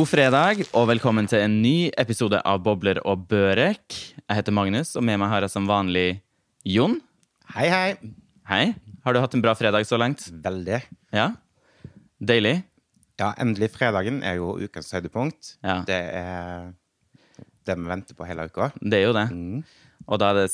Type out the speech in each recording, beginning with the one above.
God fredag og velkommen til en ny episode av Bobler og børek. Jeg heter Magnus, og med meg har jeg som vanlig Jon. Hei, hei. Hei. Har du hatt en bra fredag så langt? Veldig. Ja? Deilig? Ja, endelig. Fredagen er jo ukens høydepunkt. Ja. Det er det vi venter på hele uka. Det er jo det. Mm. Og da er det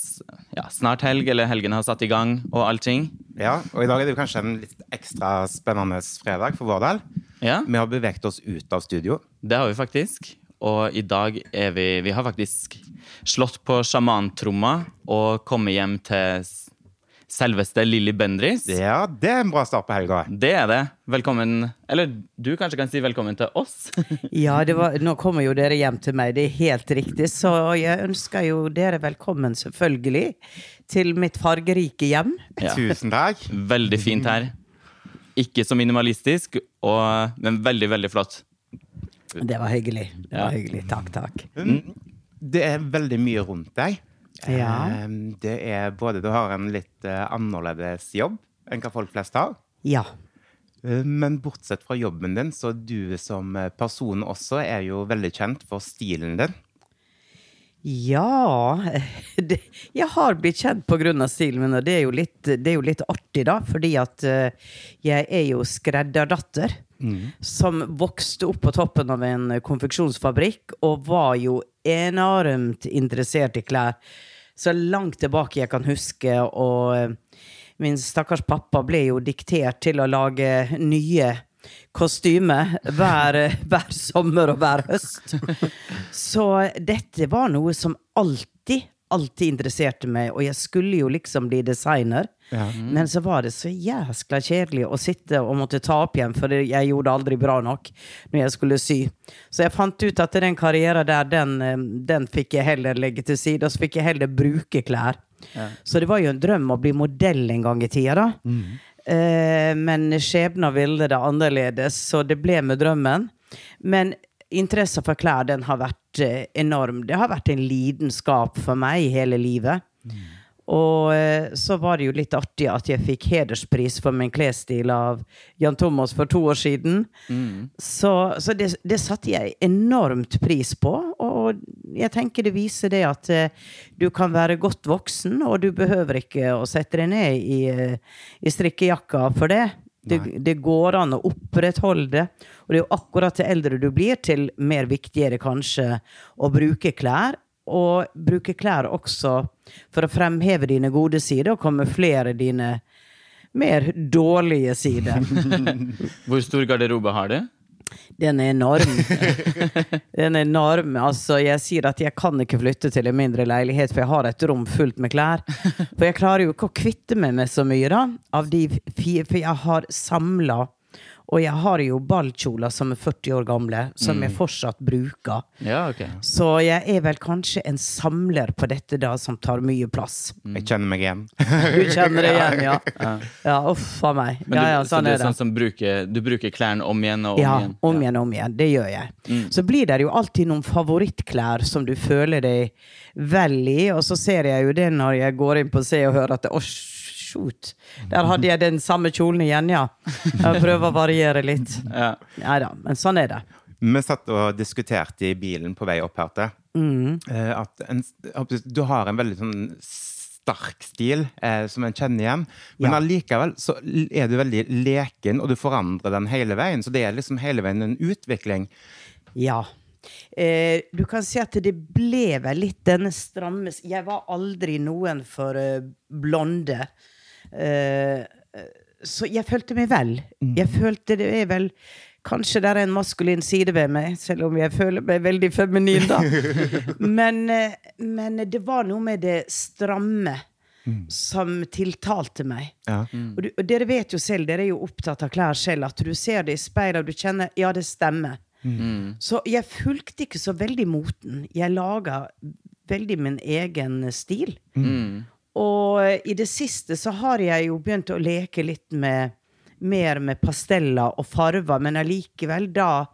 ja, snart helg, eller helgene har satt i gang, og allting. Ja, og i dag er det kanskje en litt ekstra spennende fredag for vår del. Ja, Vi har beveget oss ut av studio. det har vi faktisk. Og i dag er vi Vi har faktisk slått på sjamantromma og kommet hjem til selveste Lilly Bendriss. Ja, det er en bra start på helga. Det er det. Velkommen Eller du kanskje kan si velkommen til oss? Ja, det var, nå kommer jo dere hjem til meg, det er helt riktig. Så jeg ønsker jo dere velkommen, selvfølgelig, til mitt fargerike hjem. Ja. Tusen takk. Veldig fint her. Ikke så minimalistisk, og, men veldig, veldig flott. Det var hyggelig. Det var Ja. hyggelig. Takk, takk. Det er veldig mye rundt deg. Ja. Eh, Det er både Du har en litt eh, annerledes jobb enn hva folk flest har. Ja. Eh, Men bortsett fra jobben din, så du som eh, person også er jo veldig kjent for stilen din. Ja det, Jeg har blitt kjent av stilen min, og det er jo litt, det er jo litt artig, da. Fordi at eh, jeg er jo skredderdatter. Som vokste opp på toppen av en konfeksjonsfabrikk, og var jo enormt interessert i klær. Så langt tilbake jeg kan huske, og min stakkars pappa ble jo diktert til å lage nye kostymer hver, hver sommer og hver høst. Så dette var noe som alltid, alltid interesserte meg, og jeg skulle jo liksom bli designer. Ja. Men så var det så jæskla kjedelig å sitte og måtte ta opp igjen, for jeg gjorde aldri bra nok når jeg skulle sy. Så jeg fant ut at den karrieren der, den, eh, den fikk jeg heller legge til side, og så fikk jeg heller bruke klær. Så det var jo en drøm å bli modell en gang i tida, da. Eh, men skjebna ville det annerledes, så det ble med drømmen. Men interessen for klær, den har vært eh, enorm. Det har vært en lidenskap for meg hele livet. Og eh, så var det jo litt artig at jeg fikk hederspris for min klesstil av Jan Thomas for to år siden. Så, så det, det satte jeg enormt pris på. Og jeg tenker det viser det at eh, du kan være godt voksen, og du behøver ikke å sette deg ned i, i strikkejakka for det. Det, det går an å opprettholde det. Og det er jo akkurat til eldre du blir, til mer viktigere kanskje å bruke klær. Og bruke klær også for å fremheve dine gode sider og kamuflere dine mer dårlige sider. Hvor stor garderobe har du? Den er enorm. Den er enorm. Altså, jeg sier at jeg kan ikke flytte til en mindre leilighet, for jeg har et rom fullt med klær. For jeg klarer jo ikke å kvitte meg med så mye, da. Av de fire, for jeg har samla. Og jeg har jo ballkjoler som er 40 år gamle, som jeg fortsatt bruker. Ja, okay. Så jeg er vel kanskje en samler på dette, da, som tar mye plass. Jeg kjenner meg igjen. Du kjenner det igjen, ja? Ja, uff a meg. Men du, Ja, ja, så sånn du er er det. sånn som bruker, du bruker klærne om igjen og om Ja, igjen? om igjen, og om igjen. Det gjør jeg. Så blir det jo alltid noen favorittklær som du føler deg vel i, og så ser jeg jo det når jeg går inn på Se og Hør at det, Å, shoot! Der hadde jeg den samme kjolen igjen, ja. Jeg prøver å variere litt. Ja. Nei da, men sånn er det. Vi satt og diskuterte i bilen på vei opp her til mm. at en, du har en veldig sånn sterk stil eh, som en kjenner igjen. Men Ja. allikevel så er du veldig leken, og du forandrer den hele veien. Så det er liksom hele veien en utvikling. Ja. Eh, du kan si at det ble vel litt denne stramme Jeg var aldri noen for eh, blonde. Eh, eh, så jeg følte meg vel. Jeg følte det er vel Kanskje det er en maskulin side ved meg, selv om jeg føler meg veldig feminin, da. Men, eh, men det var noe med det stramme som tiltalte meg. Ja. Og, du, og dere vet jo selv, dere er jo opptatt av klær selv, at du ser det i speilet og du kjenner ja, det stemmer. Så jeg fulgte ikke så veldig moten. Jeg laga veldig min egen stil. Og i det siste så har jeg jo begynt å leke litt med mer med pasteller og farver, men allikevel da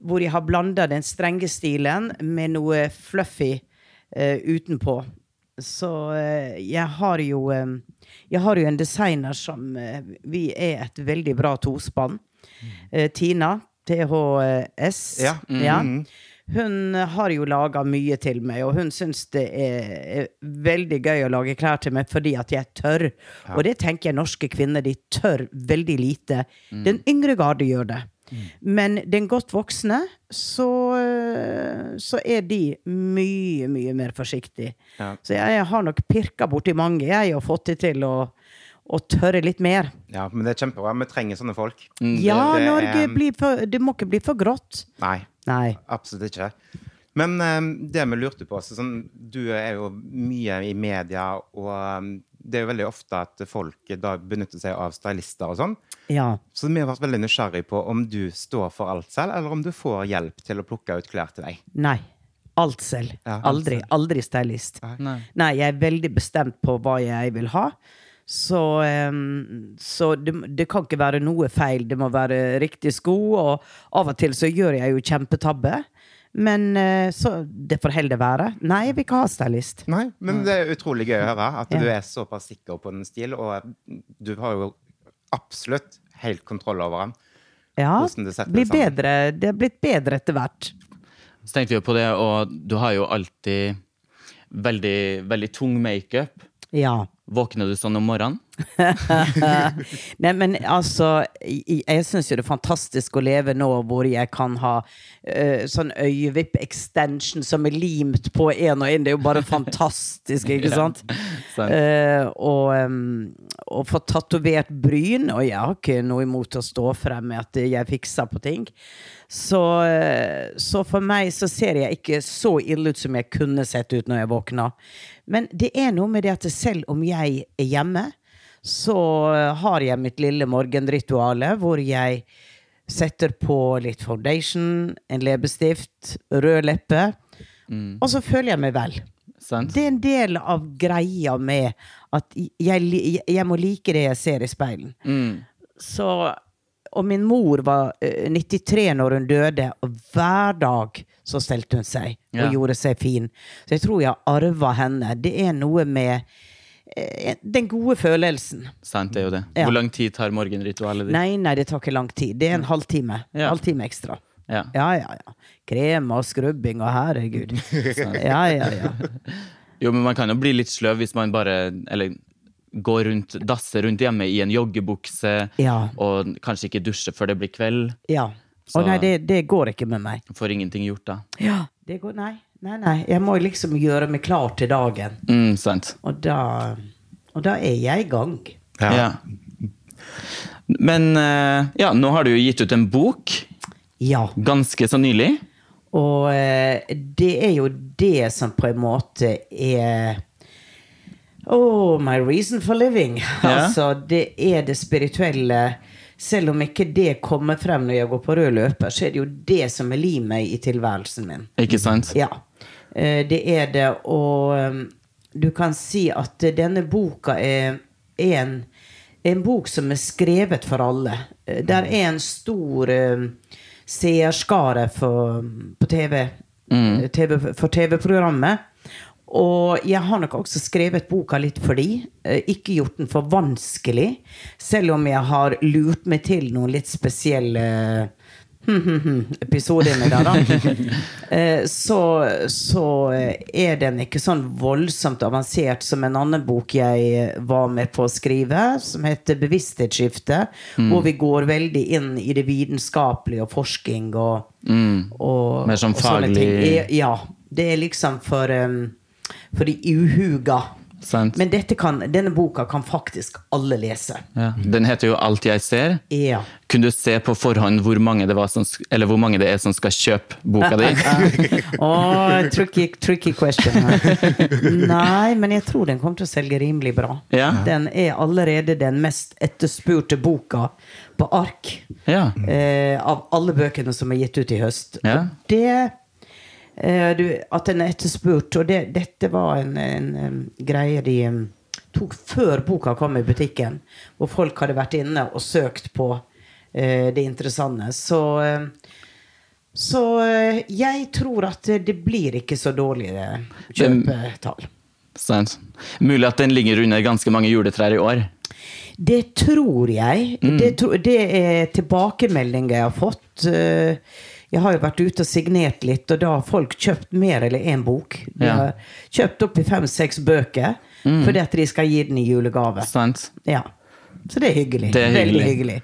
hvor jeg har blanda den strenge stilen med noe fluffy eh, utenpå. Så eh, jeg har jo eh, Jeg har jo en designer som eh, Vi er et veldig bra tospann. Eh, Tina THS. Ja. Ja. Hun har jo laga mye til meg, og hun syns det er veldig gøy å lage klær til meg fordi at jeg tør. Og det tenker jeg norske kvinner, de tør veldig lite. Den yngre garde gjør det. Men den godt voksne, så, så er de mye, mye mer forsiktige. Ja. Så jeg har nok pirka borti mange, jeg, og fått det til å, og tørre litt mer. Ja, men det er kjempebra. Vi trenger sånne folk. Ja, det Norge er- blir for, Det må ikke bli for grått. Nei, Nei. absolutt ikke. Men um, det vi lurte på så sånn, Du er jo mye i media, og um, det er jo veldig ofte at folk da benytter seg av stylister og sånn. Ja. Så vi har vært veldig nysgjerrig på om du står for alt selv, eller om du får hjelp til å plukke ut klær til deg. Nei. Alt selv. Ja, alt aldri. Aldri stylist. Nei. Nei, jeg er veldig bestemt på hva jeg vil ha. Så, så det, det kan ikke være noe feil. Det må være riktig sko, og av og til så gjør jeg jo kjempetabbe. Men eh, så det får heller være. Nei, jeg vil ikke ha stylist. Nei, men det er utrolig gøy å høre at Ja. du er såpass sikker på din stil, og du har jo absolutt helt kontroll over den. Ja, det blir bedre. Det er blitt bedre etter hvert. Så tenkte vi jo på det, og du har jo alltid veldig, veldig tung makeup. Ja. Våkner du sånn om morgenen? Nei, men altså Jeg, syns jo det er fantastisk å leve nå hvor jeg kan ha uh, sånn øyevipp-extension som er limt på en og en. Det er jo bare fantastisk, ikke sant? Eh, og, um, og få tatovert bryn. Og jeg har ikke noe imot å stå frem med at jeg fikser på ting. Så, eh, så for meg så ser jeg ikke så ille ut som jeg kunne sett ut når jeg våkna. Men det er noe med det at selv om jeg er hjemme, så har jeg mitt lille morgenrituale hvor jeg setter på litt foundation, en leppestift, rød leppe, og så føler jeg meg vel. Sant? Det er en del av greia med at jeg, jeg må like det jeg ser i speilen. Mm. Så, og min mor var eh, 93 når hun døde, og hver dag så stelte hun seg og Ja. gjorde seg fin. Så jeg tror jeg arva henne. Det er noe med eh, den gode følelsen. Sant, det er jo det. Hvor lang tid tar morgenritualet ditt? Nei, nei, det tar ikke lang tid. Det er en halvtime. Ja. Halvtime ekstra. Ja. Ja, ja, ja. Krem og skrubbing og herregud. Ja, ja, ja. Jo, men man kan jo bli litt sløv hvis man bare Eller går rundt, dasser rundt hjemme i en joggebukse Ja. og kanskje ikke dusjer før det blir kveld. ja. Å nei, det, det går ikke med meg. Får ingenting gjort da. Ja, det går Nei, nei, nei. Jeg må liksom gjøre meg klar til dagen. Mm, sant. Og da, og da er jeg i gang. Ja. Men eh, ja, nå har du jo gitt ut en bok Ja. ganske så nylig. Og eh, det er jo det som på en måte er Oh, my reason for living. Ja. Altså, det er det spirituelle. Selv om ikke det kommer frem når jeg går på rød løper, så er det jo det som er limet i tilværelsen min. Ikke sant? Ja, det er det. Og um, du kan si at eh, denne boka er, en, en bok som er skrevet for alle. Eh, Der er en stor um, seerskare for, på TV, mm. TV for TV-programmet. Og jeg har nok også skrevet boka litt for de. eh, Ikke gjort den for vanskelig. Selv om jeg har lurt meg til noen litt spesielle episoder inni der, da. Eh, Så, så er den ikke sånn voldsomt avansert som en annen bok jeg var med på å skrive, som heter 'Bevissthetsskifte', hvor vi går veldig inn i det vitenskapelige og forskning og, og Mer sånn og sånne faglig- ting. Ja. Det er liksom for, um, for de uhuga. Sant. Men kan, denne boka kan faktisk alle lese. Ja. Den heter jo 'Alt jeg ser'. Ja. Kunne du se på forhånd hvor mange det, var som, eller hvor mange det er som skal kjøpe boka di? Åh, tricky, tricky question. Nei, men jeg tror den kommer til å selge rimelig bra. Ja. Den er allerede den mest etterspurte boka på ark Ja. eh, av alle bøkene som er gitt ut i høst. Og det At den er etterspurt, og det, dette var en, en, greie de tok før boka kom i butikken, hvor folk hadde vært inne og søkt på eh, det interessante. Så så eh, jeg tror at det blir ikke så dårlige kjøpetall. Sant. Mulig at den ligger under ganske mange juletrær i år. Det tror jeg. Det, tro, det er tilbakemeldinger jeg har fått. Eh, Jeg har jo vært ute og signert litt, og da har folk kjøpt mer eller én bok. De Ja. har kjøpt opp i fem-seks bøker fordi at de skal gi den i julegave. Ja. Så det er hyggelig. Det er hyggelig. Veldig hyggelig.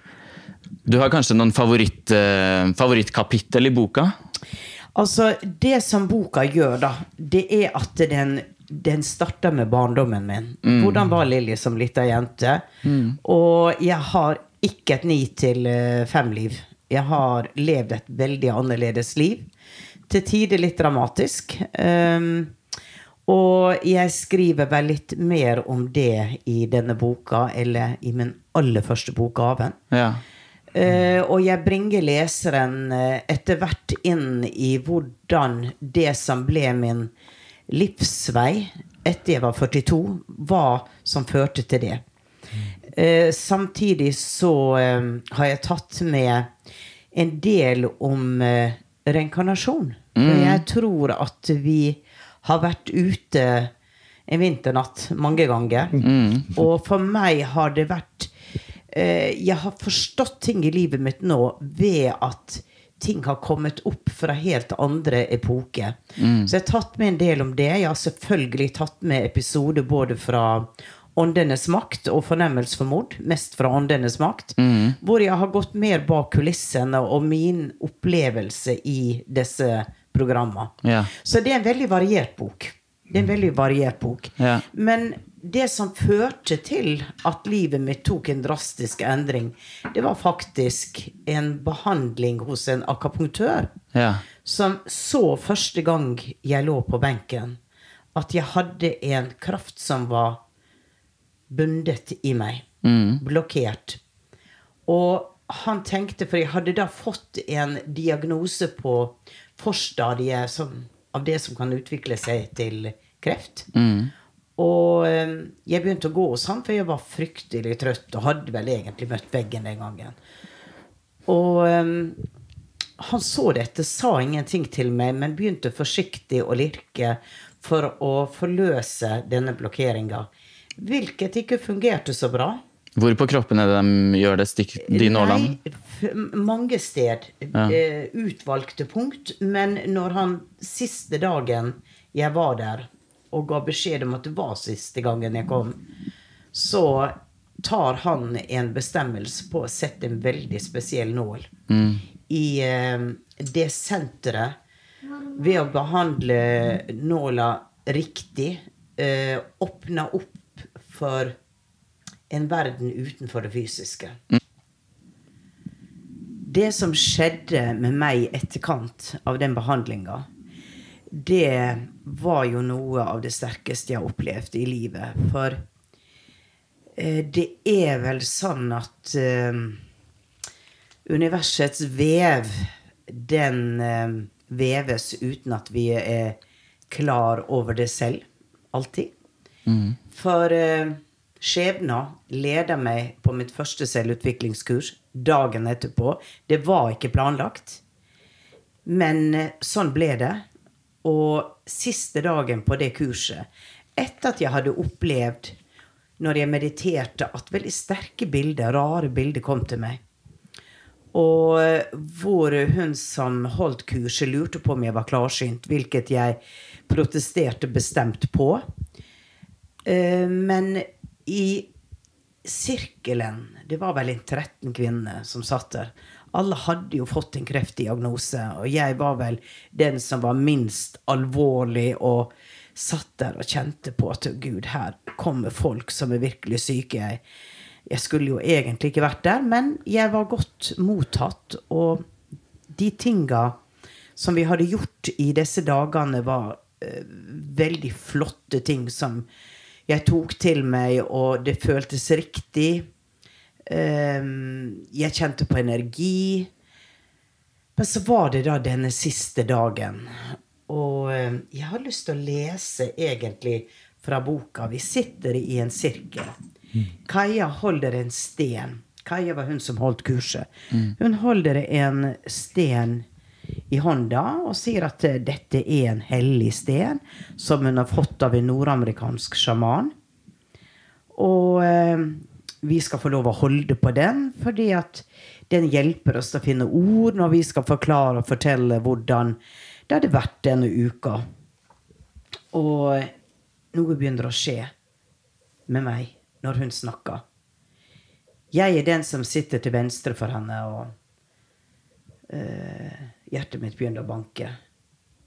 Du har kanskje noen favoritt, eh, favorittkapittel i boka? Altså, det som boka gjør, da, det er at den, den starter med barndommen min. Hvordan var Lilly som lita jente? Og jeg har ikke et ni til eh, fem-liv. Jeg har levd et veldig annerledes liv. Til tider litt dramatisk. Um, og jeg skriver vel litt mer om det i denne boka, eller i min aller første bok, 'Gaven'. Ja. Uh, og jeg bringer leseren eh, etter hvert inn i hvordan det som ble min livsvei etter jeg var 42, hva som førte til det. Uh, samtidig så uh, har jeg tatt med en del om eh, reinkarnasjon. For jeg tror at vi har vært ute en vinternatt mange ganger. Og for meg har det vært eh, Jeg har forstått ting i livet mitt nå ved at ting har kommet opp fra helt andre epoker. Så jeg har tatt med en del om det. Jeg har selvfølgelig tatt med episoder både fra Åndenes makt og Fornemmelse for mord. Mest fra Åndenes makt. Hvor jeg har gått mer bak kulissene og min opplevelse i disse programmene. Ja. Så det er en veldig variert bok. Det er en veldig variert bok. Ja. Men det som førte til at livet mitt tok en drastisk endring, det var faktisk en behandling hos en akapunktør Ja. som så første gang jeg lå på benken, at jeg hadde en kraft som var bundet i meg. Blokkert. Og han tenkte, for jeg hadde da fått en diagnose på forstadiet som, av det som kan utvikle seg til kreft. Og eh, jeg begynte å gå hos han, for jeg var fryktelig trøtt og hadde vel egentlig møtt veggen den gangen. Og eh, han så dette, sa ingenting til meg, men begynte forsiktig å lirke for å forløse denne blokkeringa. Hvilket ikke fungerte så bra. Hvor på kroppen er det de gjør det stikk, de nålene? Mange sted. Eh, utvalgte punkt. Men når han siste dagen jeg var der, og ga beskjed om at det var siste gangen jeg kom, så tar han en bestemmelse på å sette en veldig spesiell nål i eh, det senteret ved å behandle nåla riktig. Eh, åpne opp for en verden utenfor det fysiske. Det som skjedde med meg i etterkant av den behandlinga, det var jo noe av det sterkeste jeg har opplevd i livet. For eh, det er vel sånn at eh, universets vev, den eh, veves uten at vi er klar over det selv. Alltid. For eh, skjebna leda meg på mitt første selvutviklingskurs dagen etterpå. Det var ikke planlagt. Men eh, sånn ble det. Og siste dagen på det kurset, etter at jeg hadde opplevd når jeg mediterte, at veldig sterke bilder, rare bilder, kom til meg. Og eh, hvor hun som holdt kurset, lurte på om jeg var klarsynt, hvilket jeg protesterte bestemt på. Eh, Men i sirkelen, det var vel en 13 kvinner som satt der, alle hadde jo fått en kreftdiagnose, og jeg var vel den som var minst alvorlig, og satt der og kjente på at gud, her kommer folk som er virkelig syke. Jeg, skulle jo egentlig ikke vært der, men jeg var godt mottatt, og de tinga som vi hadde gjort i disse dagene, var uh, veldig flotte ting som jeg tok til meg, og det føltes riktig. Ehm, jeg kjente på energi. Men så var det da denne siste dagen. Og eh, jeg har lyst til å lese egentlig fra boka. Vi sitter i en sirkel. Kaja holder en sten. Kaja var hun som holdt kurset. Hun holder en sten i hånda og sier at eh, dette er en hellig sten som hun har fått av en nordamerikansk sjaman. Og eh, vi skal få lov å holde på den, fordi at den hjelper oss til å finne ord når vi skal forklare og fortelle hvordan det hadde vært denne uka. Og noe begynner å skje med meg når hun snakker. Jeg er den som sitter til venstre for henne, og eh, hjertet mitt begynner å banke.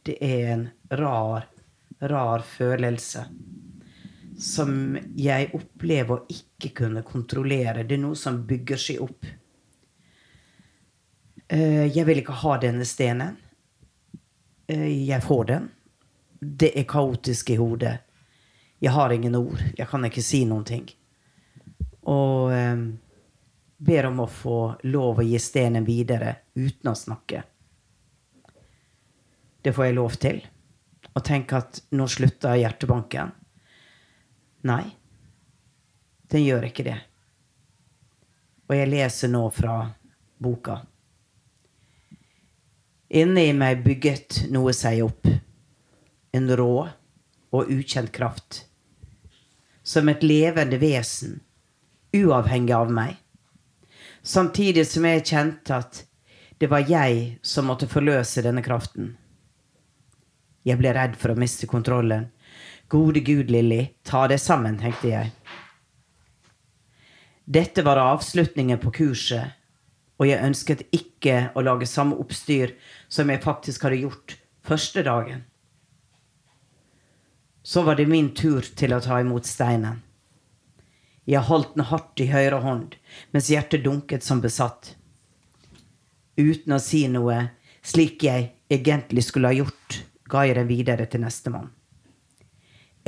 Det er en rar, rar følelse som jeg opplever å ikke kunne kontrollere. Det er noe som bygger seg opp. Eh, jeg vil ikke ha denne stenen. Eh, jeg får den. Det er kaotisk i hodet. Jeg har ingen ord. Jeg kan ikke si noen ting. Og eh, ber om å få lov å gi stenen videre uten å snakke. Det får jeg lov til. Og tenk at nå slutter hjertebanken. Nei, den gjør ikke det. Og jeg leser nå fra boka. Inne i meg bygget noe seg opp. En rå og ukjent kraft. Som et levende vesen, uavhengig av meg. Samtidig som jeg kjente at det var jeg som måtte forløse denne kraften. Jeg ble redd for å miste kontrollen Gode Gud, Lilly, ta det sammen, tenkte jeg. Dette var avslutningen på kurset, og jeg ønsket ikke å lage samme oppstyr som jeg faktisk hadde gjort første dagen. Så var det min tur til å ta imot steinen. Jeg holdt den hardt i høyre hånd mens hjertet dunket som besatt. Uten å si noe, slik jeg egentlig skulle ha gjort, ga jeg den videre til nestemann.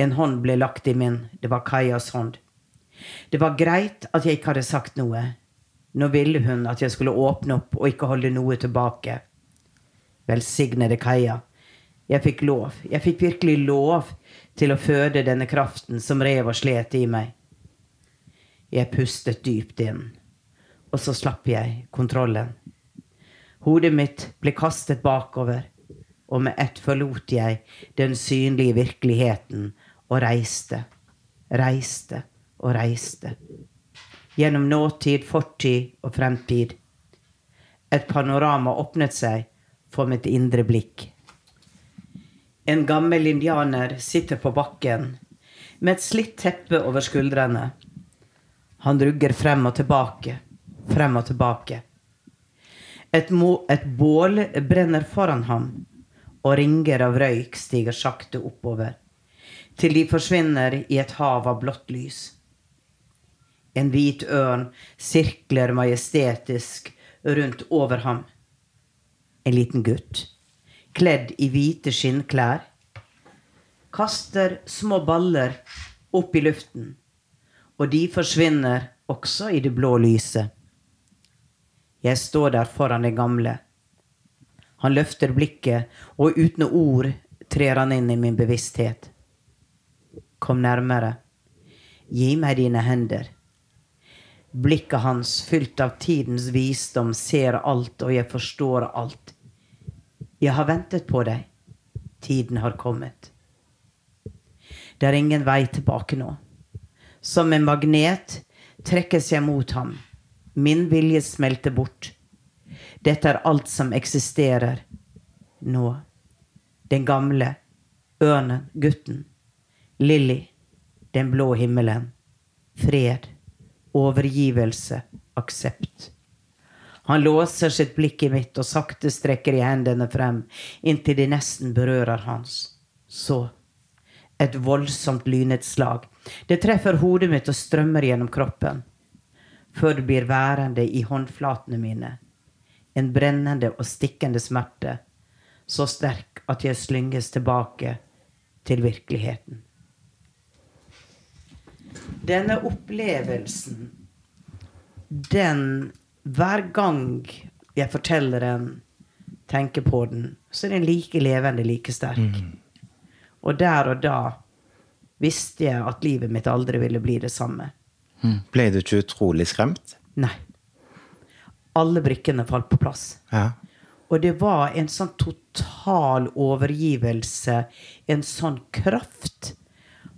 En hånd ble lagt i min. Det var Kajas hånd. Det var greit at jeg ikke hadde sagt noe. Nå ville hun at jeg skulle åpne opp og ikke holde noe tilbake. Velsignede Kaja. Jeg fikk lov. Jeg fikk virkelig lov til å føde denne kraften som rev og slet i meg. Jeg pustet dypt inn, og så slapp jeg kontrollen. Hodet mitt ble kastet bakover, og med ett forlot jeg den synlige virkeligheten og reiste, reiste og reiste. Gjennom nåtid, fortid og fremtid. Et panorama åpnet seg for mitt indre blikk. En gammel indianer sitter på bakken med et slitt teppe over skuldrene. Han rugger frem og tilbake, frem og tilbake. Et, et bål brenner foran ham, og ringer av røyk stiger sakte oppover til de forsvinner i et hav av blått lys. En hvit ørn sirkler majestetisk rundt over ham. En liten gutt, kledd i hvite skinnklær, kaster små baller opp i luften, og de forsvinner også i det blå lyset. Jeg står der foran den gamle. Han løfter blikket, og uten ord trer han inn i min bevissthet. Kom nærmere. Gi meg dine hender. Blikket hans, fylt av tidens visdom, ser alt, og jeg forstår alt. Jeg har ventet på deg. Tiden har kommet. Det er ingen vei tilbake nå. Som en magnet trekkes jeg mot ham. Min vilje smelter bort. Dette er alt som eksisterer nå. Den gamle, ørnen, gutten. Lilly, den blå himmelen. Fred, overgivelse, aksept. Han låser sitt blikk i mitt og sakte strekker i hendene frem inntil de nesten berører hans. Så et voldsomt lynnedslag. Det treffer hodet mitt og strømmer gjennom kroppen. Før det blir værende i håndflatene mine. En brennende og stikkende smerte. Så sterk at jeg slynges tilbake til virkeligheten. Denne opplevelsen, den Hver gang jeg forteller den, tenker på den, så er den like levende, like sterk. Mm. Og der og da visste jeg at livet mitt aldri ville bli det samme. Mm. Ble du ikke utrolig skremt? Nei. Alle brikkene falt på plass. Ja. Og det var en sånn total overgivelse, en sånn kraft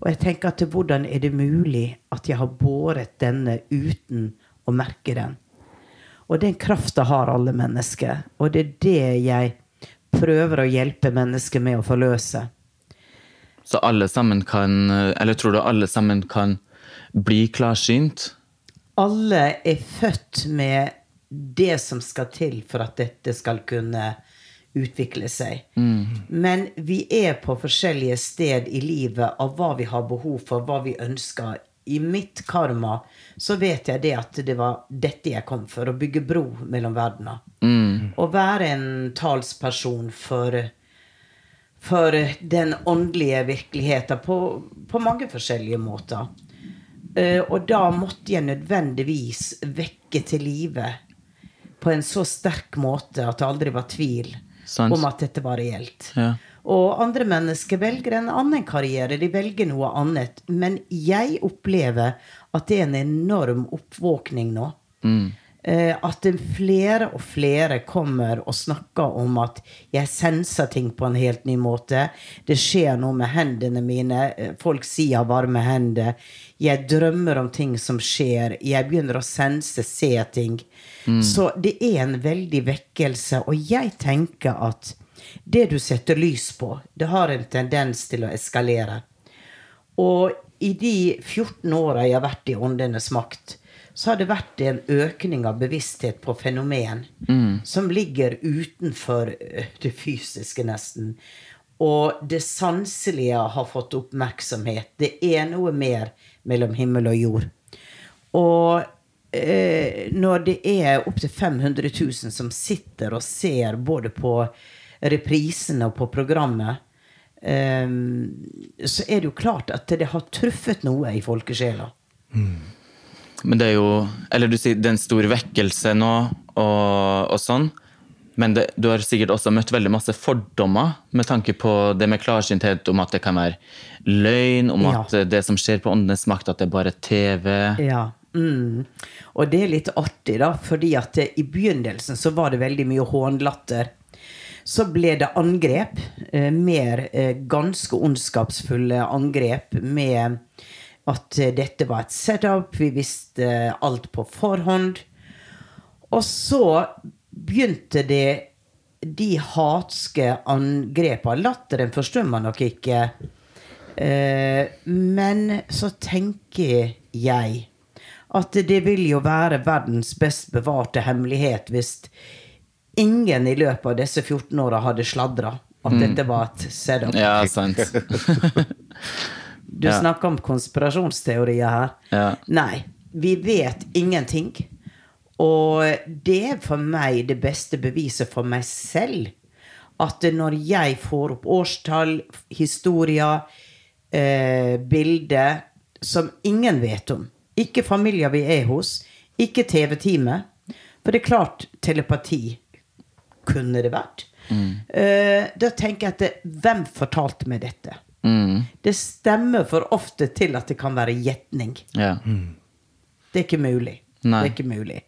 Og jeg tenker at hvordan er det mulig at jeg har båret denne uten å merke den? Og den krafta har alle mennesker. Og det er det jeg prøver å hjelpe mennesker med å forløse. Så alle sammen kan Eller tror du alle sammen kan bli klarsynt? Alle er født med det som skal til for at dette skal kunne utvikle seg. Men vi er på forskjellige sted i livet av hva vi har behov for, hva vi ønsker. I mitt karma så vet jeg det at det var dette jeg kom for, å bygge bro mellom verdener. Å være en talsperson for, for den åndelige virkeligheten på, på mange forskjellige måter. Uh, og da måtte jeg nødvendigvis vekke til live på en så sterk måte at det aldri var tvil Sans. om at dette var reelt. Ja. Og andre mennesker velger en annen karriere, de velger noe annet. Men jeg opplever at det er en enorm oppvåkning nå. Eh, at flere og flere kommer og snakker om at jeg senser ting på en helt ny måte. Det skjer noe med hendene mine. Eh, Folk sier jeg har varme hender. Jeg drømmer om ting som skjer. Jeg begynner å sense, se ting. Så det er en veldig vekkelse. Og jeg tenker at det du setter lys på, det har en tendens til å eskalere. Og i de 14 åra jeg har vært i Åndenes makt, så har det vært en økning av bevissthet på fenomen som ligger utenfor øh, det fysiske, nesten. Og det sanselige har fått oppmerksomhet. Det er noe mer mellom himmel og jord. Og eh, når det er opptil 500 000 som sitter og ser både på reprisene og på programmet, eh, så er det jo klart at det har truffet noe i folkesjela. Men det er jo Eller du sier det er en stor vekkelse nå, og, og sånn. Men det, du har sikkert også møtt veldig masse fordommer med tanke på det med klarsynthet, om at det kan være løgn, om Ja. at det som skjer på Åndenes makt, at det er bare TV. Ja. Mm. Og det er litt artig, da, fordi at i begynnelsen så var det veldig mye hånlatter. Så ble det angrep, eh, mer eh, ganske ondskapsfulle angrep med at eh, dette var et setup, vi visste alt på forhånd. Og så begynte det de hatske angrepene. Latteren forstår man nok ikke. Eh, men så tenker jeg at det vil jo være verdens best bevarte hemmelighet hvis ingen i løpet av disse 14 åra hadde sladra at dette var et setup. Ja, sant. Du Ja. snakker om konspirasjonsteorier her. Ja. Nei, vi vet ingenting. Og det er for meg det beste beviset for meg selv. At når jeg får opp årstall, historier, eh, bilder som ingen vet om Ikke familier vi er hos, ikke TV-teamet. For det er klart, telepati kunne det vært. Eh, da tenker jeg at det, hvem fortalte meg dette? Mm. Det stemmer for ofte til at det kan være gjetning. Ja. Det er ikke mulig. Nei. Det er ikke mulig.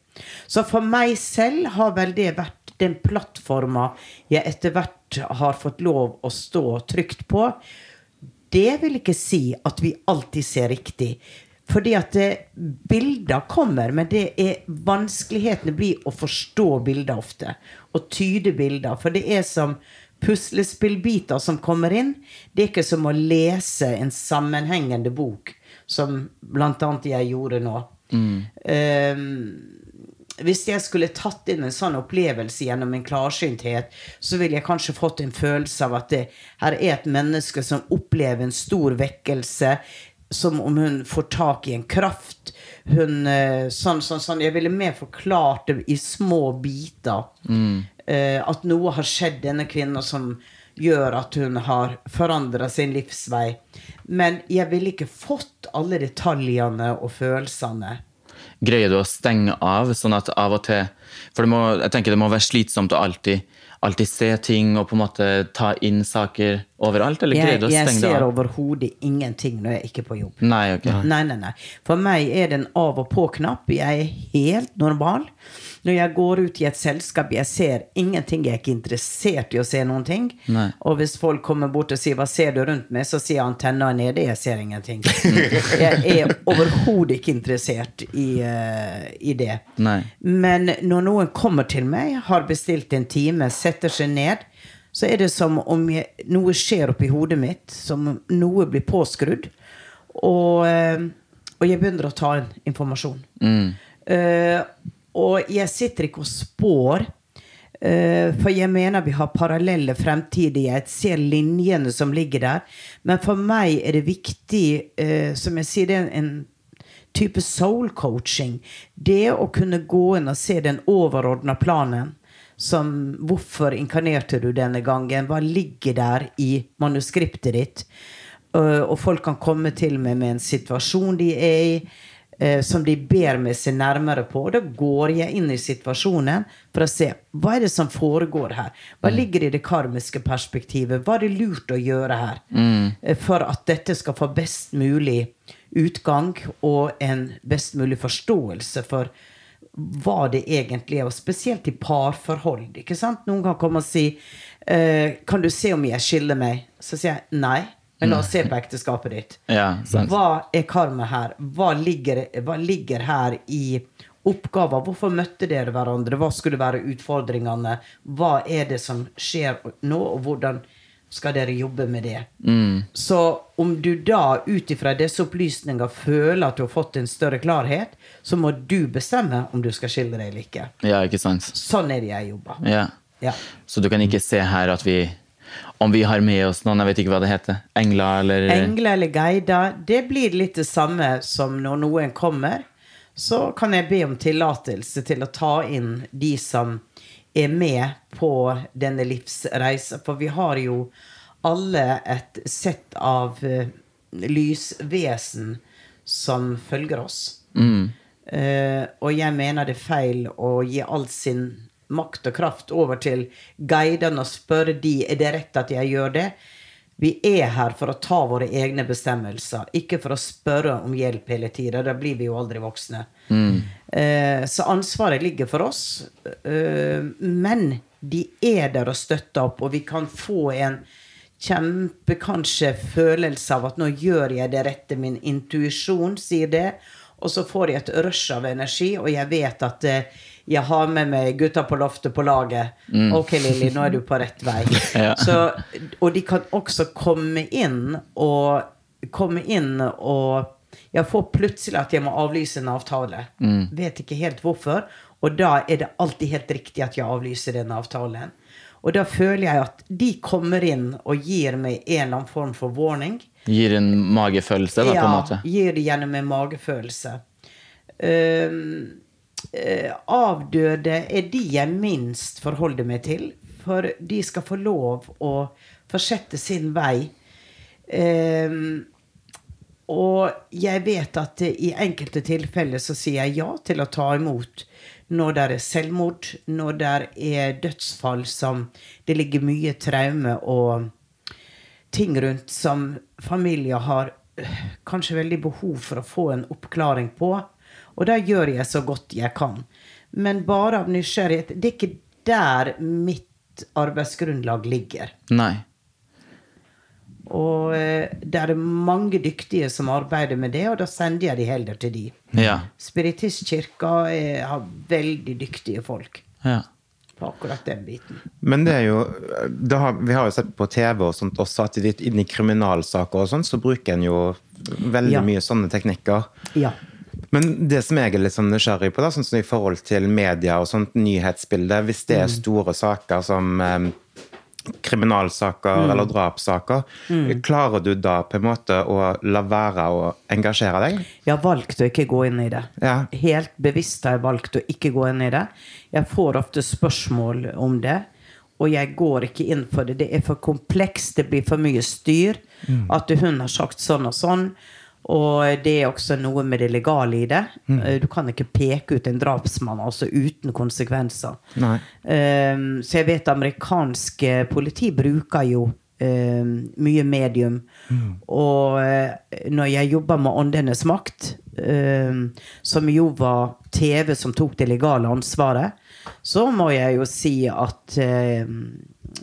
Så for meg selv har vel det vært den plattforma jeg etter hvert har fått lov å stå trygt på. Det vil ikke si at vi alltid ser riktig. Fordi at det, bilder kommer, men det er vanskelighetene blir å forstå bilder ofte. Og tyde bilder. For det er som puslespillbiter som kommer inn. Det er ikke som å lese en sammenhengende bok, som annet jeg gjorde nå. Eh, hvis jeg skulle tatt inn en sånn opplevelse gjennom en klarsynthet, så ville jeg kanskje fått en følelse av at det her er et menneske som opplever en stor vekkelse, som om hun får tak i en kraft. Hun, eh, sånn, sånn, sånn. Jeg ville mer forklart det i små biter. Eh, at noe har skjedd denne kvinnen som gjør at hun har forandra sin livsvei. Men jeg ville ikke fått alle detaljene og følelsene. Greier du å stenge av, sånn at av og til For det må, jeg tenker det må være slitsomt å alltid, alltid se ting og på en måte ta inn saker. overalt, eller Jeg, greier du å stenge det jeg ser overhodet ingenting når jeg ikke er på jobb. Nei, okay. Nei, nei, nei. For meg er det en av og på-knapp. Jeg er helt normal. Når jeg går ut i et selskap, jeg ser ingenting. Jeg er ikke interessert i å se noen ting. Nei. Og hvis folk kommer bort og sier 'hva ser du rundt meg', så sier antenna er nede. Jeg ser ingenting. jeg er overhodet ikke interessert i, uh, i det. Nei. Men når noen kommer til meg, har bestilt en time, setter seg ned, så er det som om jeg, noe skjer oppi hodet mitt, som om noe blir påskrudd. Og, eh, og jeg begynner å ta inn informasjon. Eh, og jeg sitter ikke og spår, uh, for jeg mener vi har parallelle fremtider. Jeg ser linjene som ligger der. Men for meg er det viktig, uh, som jeg sier, det er en type soul coaching. Det å kunne gå inn og se den overordna planen. Som hvorfor inkarnerte du denne gangen? Hva ligger der i manuskriptet ditt? Øh, og folk kan komme til meg med en situasjon de er i, eh, som de ber meg se nærmere på. Da går jeg inn i situasjonen for å se hva er det som foregår her. Hva ligger i det karmiske perspektivet? Hva er det lurt å gjøre her? Eh, For at dette skal få best mulig utgang og en best mulig forståelse for hva det egentlig er, og spesielt i parforhold. ikke sant? Noen kan komme og si eh, 'Kan du se om jeg skiller meg?' Så sier jeg nei. Men la oss se på ekteskapet ditt. Ja. Hva er karma her? Hva ligger, hva ligger her i oppgaver? Hvorfor møtte dere hverandre? Hva skulle være utfordringene? Hva er det som skjer nå, og hvordan skal dere jobbe med det? Så om du da ut ifra disse opplysninger føler at du har fått en større klarhet, så må du bestemme om du skal skille deg eller ikke. Ja, ikke sant? Sånn er det jeg jobber. Ja. Ja. Så du kan ikke se her at vi Om vi har med oss noen, jeg vet ikke hva det heter, engler eller Engler eller guider, det blir litt det samme som når noen kommer. Så kan jeg be om tillatelse til å ta inn de som er med på denne livsreisen. For vi har jo alle et sett av uh, lysvesen som følger oss. Eh, og jeg mener det er feil å gi all sin makt og kraft over til guidene og spørre de er det rett at jeg gjør det. Vi er her for å ta våre egne bestemmelser, ikke for å spørre om hjelp hele tida. Da blir vi jo aldri voksne. Eh, så ansvaret ligger for oss. Eh, men de er der og støtter opp, og vi kan få en kjempe kanskje følelse av at nå gjør jeg det rette. Min intuisjon sier det. Og så får jeg et rush av energi, og jeg vet at eh, jeg har med meg gutta på loftet på laget. Ok, Lilly, nå er du på rett vei. Ja. Så, og de kan også komme inn og komme inn og jeg får plutselig at jeg må avlyse en avtale. Vet ikke helt hvorfor. Og da er det alltid helt riktig at jeg avlyser den avtalen. Og da føler jeg at de kommer inn og gir meg en eller annen form for warning. Gir en magefølelse, da, på en måte. gir det gjennom en magefølelse. Um, avdøde er de jeg minst forholder meg til. For de skal få lov å fortsette sin vei. Um, og jeg vet at i enkelte tilfeller så sier jeg ja til å ta imot når det er selvmord, når det er dødsfall som det ligger mye traume og ting rundt som familier har øh, kanskje veldig behov for å få en oppklaring på. Og det gjør jeg så godt jeg kan. Men bare av nysgjerrighet. Det er ikke der mitt arbeidsgrunnlag ligger. Nei. Og eh, det er mange dyktige som arbeider med det, og da sender jeg de heller til de. Ja. Spiritistkirka er, har veldig dyktige folk ja. på akkurat den biten. Men det er jo det har, Vi har jo sett på TV og sånt også at i kriminalsaker og sånn, så bruker en jo veldig Ja. mye sånne teknikker. Ja. Men det som jeg er litt sånn nysgjerrig på, da, sånn som i forhold til media og sånt nyhetsbilde, hvis det er store saker som eh, kriminalsaker eller drapssaker, klarer du da på en måte å la være å engasjere deg? Jeg har valgt å ikke gå inn i det. Ja. Helt bevisst har jeg valgt å ikke gå inn i det. Jeg får ofte spørsmål om det, og jeg går ikke inn for det. Det er for komplekst, det blir for mye styr. At hun har sagt sånn og sånn. Og det er også noe med det legale i det. Mm. Du kan ikke peke ut en drapsmann altså uten konsekvenser. Um, så jeg vet amerikansk politi bruker jo um, mye medium. Og eh, når jeg jobba med Åndenes makt, um, som jo var TV som tok det legale ansvaret, så må jeg jo si at eh,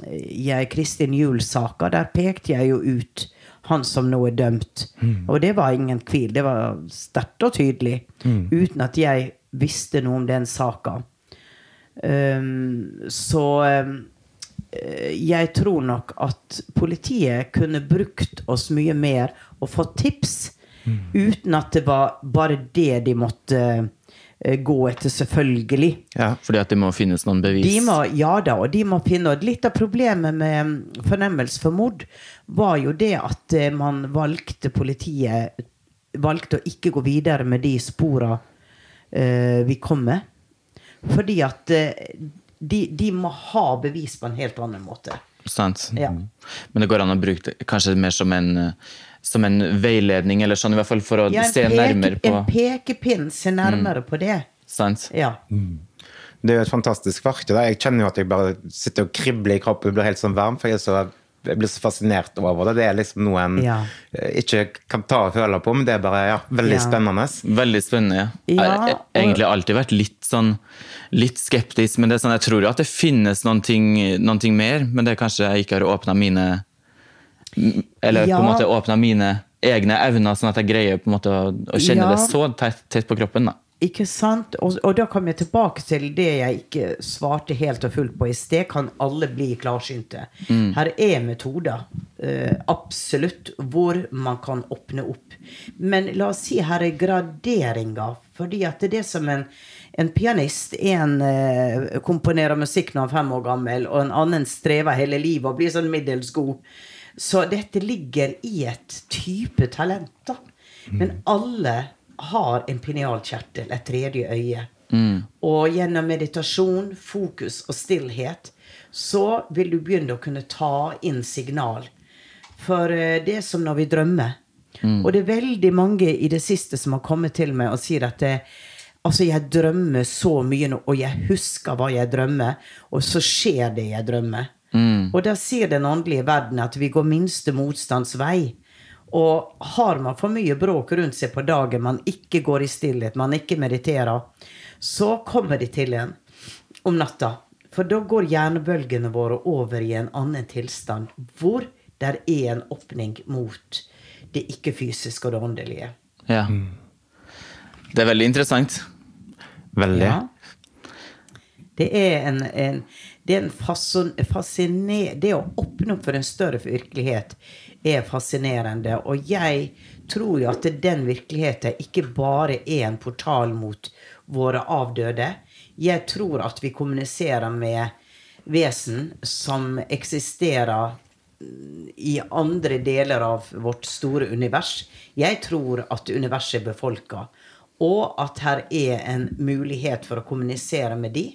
jeg Kristin Juel-saka, der pekte jeg jo ut han som nå er dømt. Og det var ingen tvil. Det var sterkt og tydelig. Uten at jeg visste noe om den saka. Um, så um, jeg tror nok at politiet kunne brukt oss mye mer og fått tips, uten at det var bare det de måtte eh, gå etter, selvfølgelig. Ja. Fordi at det må finnes noen bevis. De må, ja da, og de må finne og Litt av problemet med mm, fornemmelse for mord var jo det at eh, man valgte politiet valgte å ikke gå videre med de spora eh, vi kom med. Fordi at eh, de, de må ha bevis på en helt annen måte. Sant? Ja. Men det går an å bruke det kanskje mer som en, eh, som en veiledning, eller sånn i hvert fall for å Ja, se se nærmere på en pekepinn. Se nærmere på det. Sant? Ja. Det er jo et fantastisk verktøy. Jeg kjenner jo at jeg bare sitter og kribler i kroppen, blir helt sånn varm, for jeg, er så, jeg blir så fascinert over det. Det er liksom noe en Ja. eh, ikke kan ta og føle på, men det er bare ja, veldig Ja. spennende. Veldig spennende. ja. Ja, Jeg har egentlig alltid vært litt sånn litt skeptisk, men det er sånn, jeg tror jo at det finnes noen ting, noen ting mer, men det er kanskje jeg ikke har åpna mine Eller Ja. på en måte åpna mine egne evner, sånn at jeg greier på en måte å, å kjenne Ja. det så tett, tett på kroppen. da. Ikke sant? Og, og da kommer jeg tilbake til det jeg ikke svarte helt og fullt på i sted. Kan alle bli klarsynte? Her er metoder, eh, absolutt, hvor man kan åpne opp. Men la oss si her er graderinger. Fordi at det er det som en, en pianist En eh, komponerer musikk når han er fem år gammel, og en annen strever hele livet og blir sånn middels god. Så dette ligger i et type talent, da. Men alle har en pinealkjertel, et tredje øye. Og gjennom meditasjon, fokus og stillhet, så vil du begynne å kunne ta inn signal. For eh, det er som når vi drømmer. Og det er veldig mange i det siste som har kommet til meg og sier at det, altså jeg drømmer så mye nå, og jeg husker hva jeg drømmer, og så skjer det jeg drømmer. Og da sier den åndelige verden at vi går minste motstands vei. Og har man for mye bråk rundt seg på dagen, man ikke går i stillhet, man ikke mediterer, så kommer de til en om natta. For da går hjernebølgene våre over i en annen tilstand, hvor der er en åpning mot det ikke-fysiske og det åndelige. Ja. Det er veldig interessant. Veldig. Ja. Det er en, en, det er en fasciner, Det å åpne opp for en større virkelighet er fascinerende. Og jeg tror jo at den virkeligheten ikke bare er en portal mot våre avdøde. Jeg tror at vi kommuniserer med vesen som eksisterer i andre deler av vårt store univers. Jeg tror at universet er befolka, og at her er en mulighet for å kommunisere med de.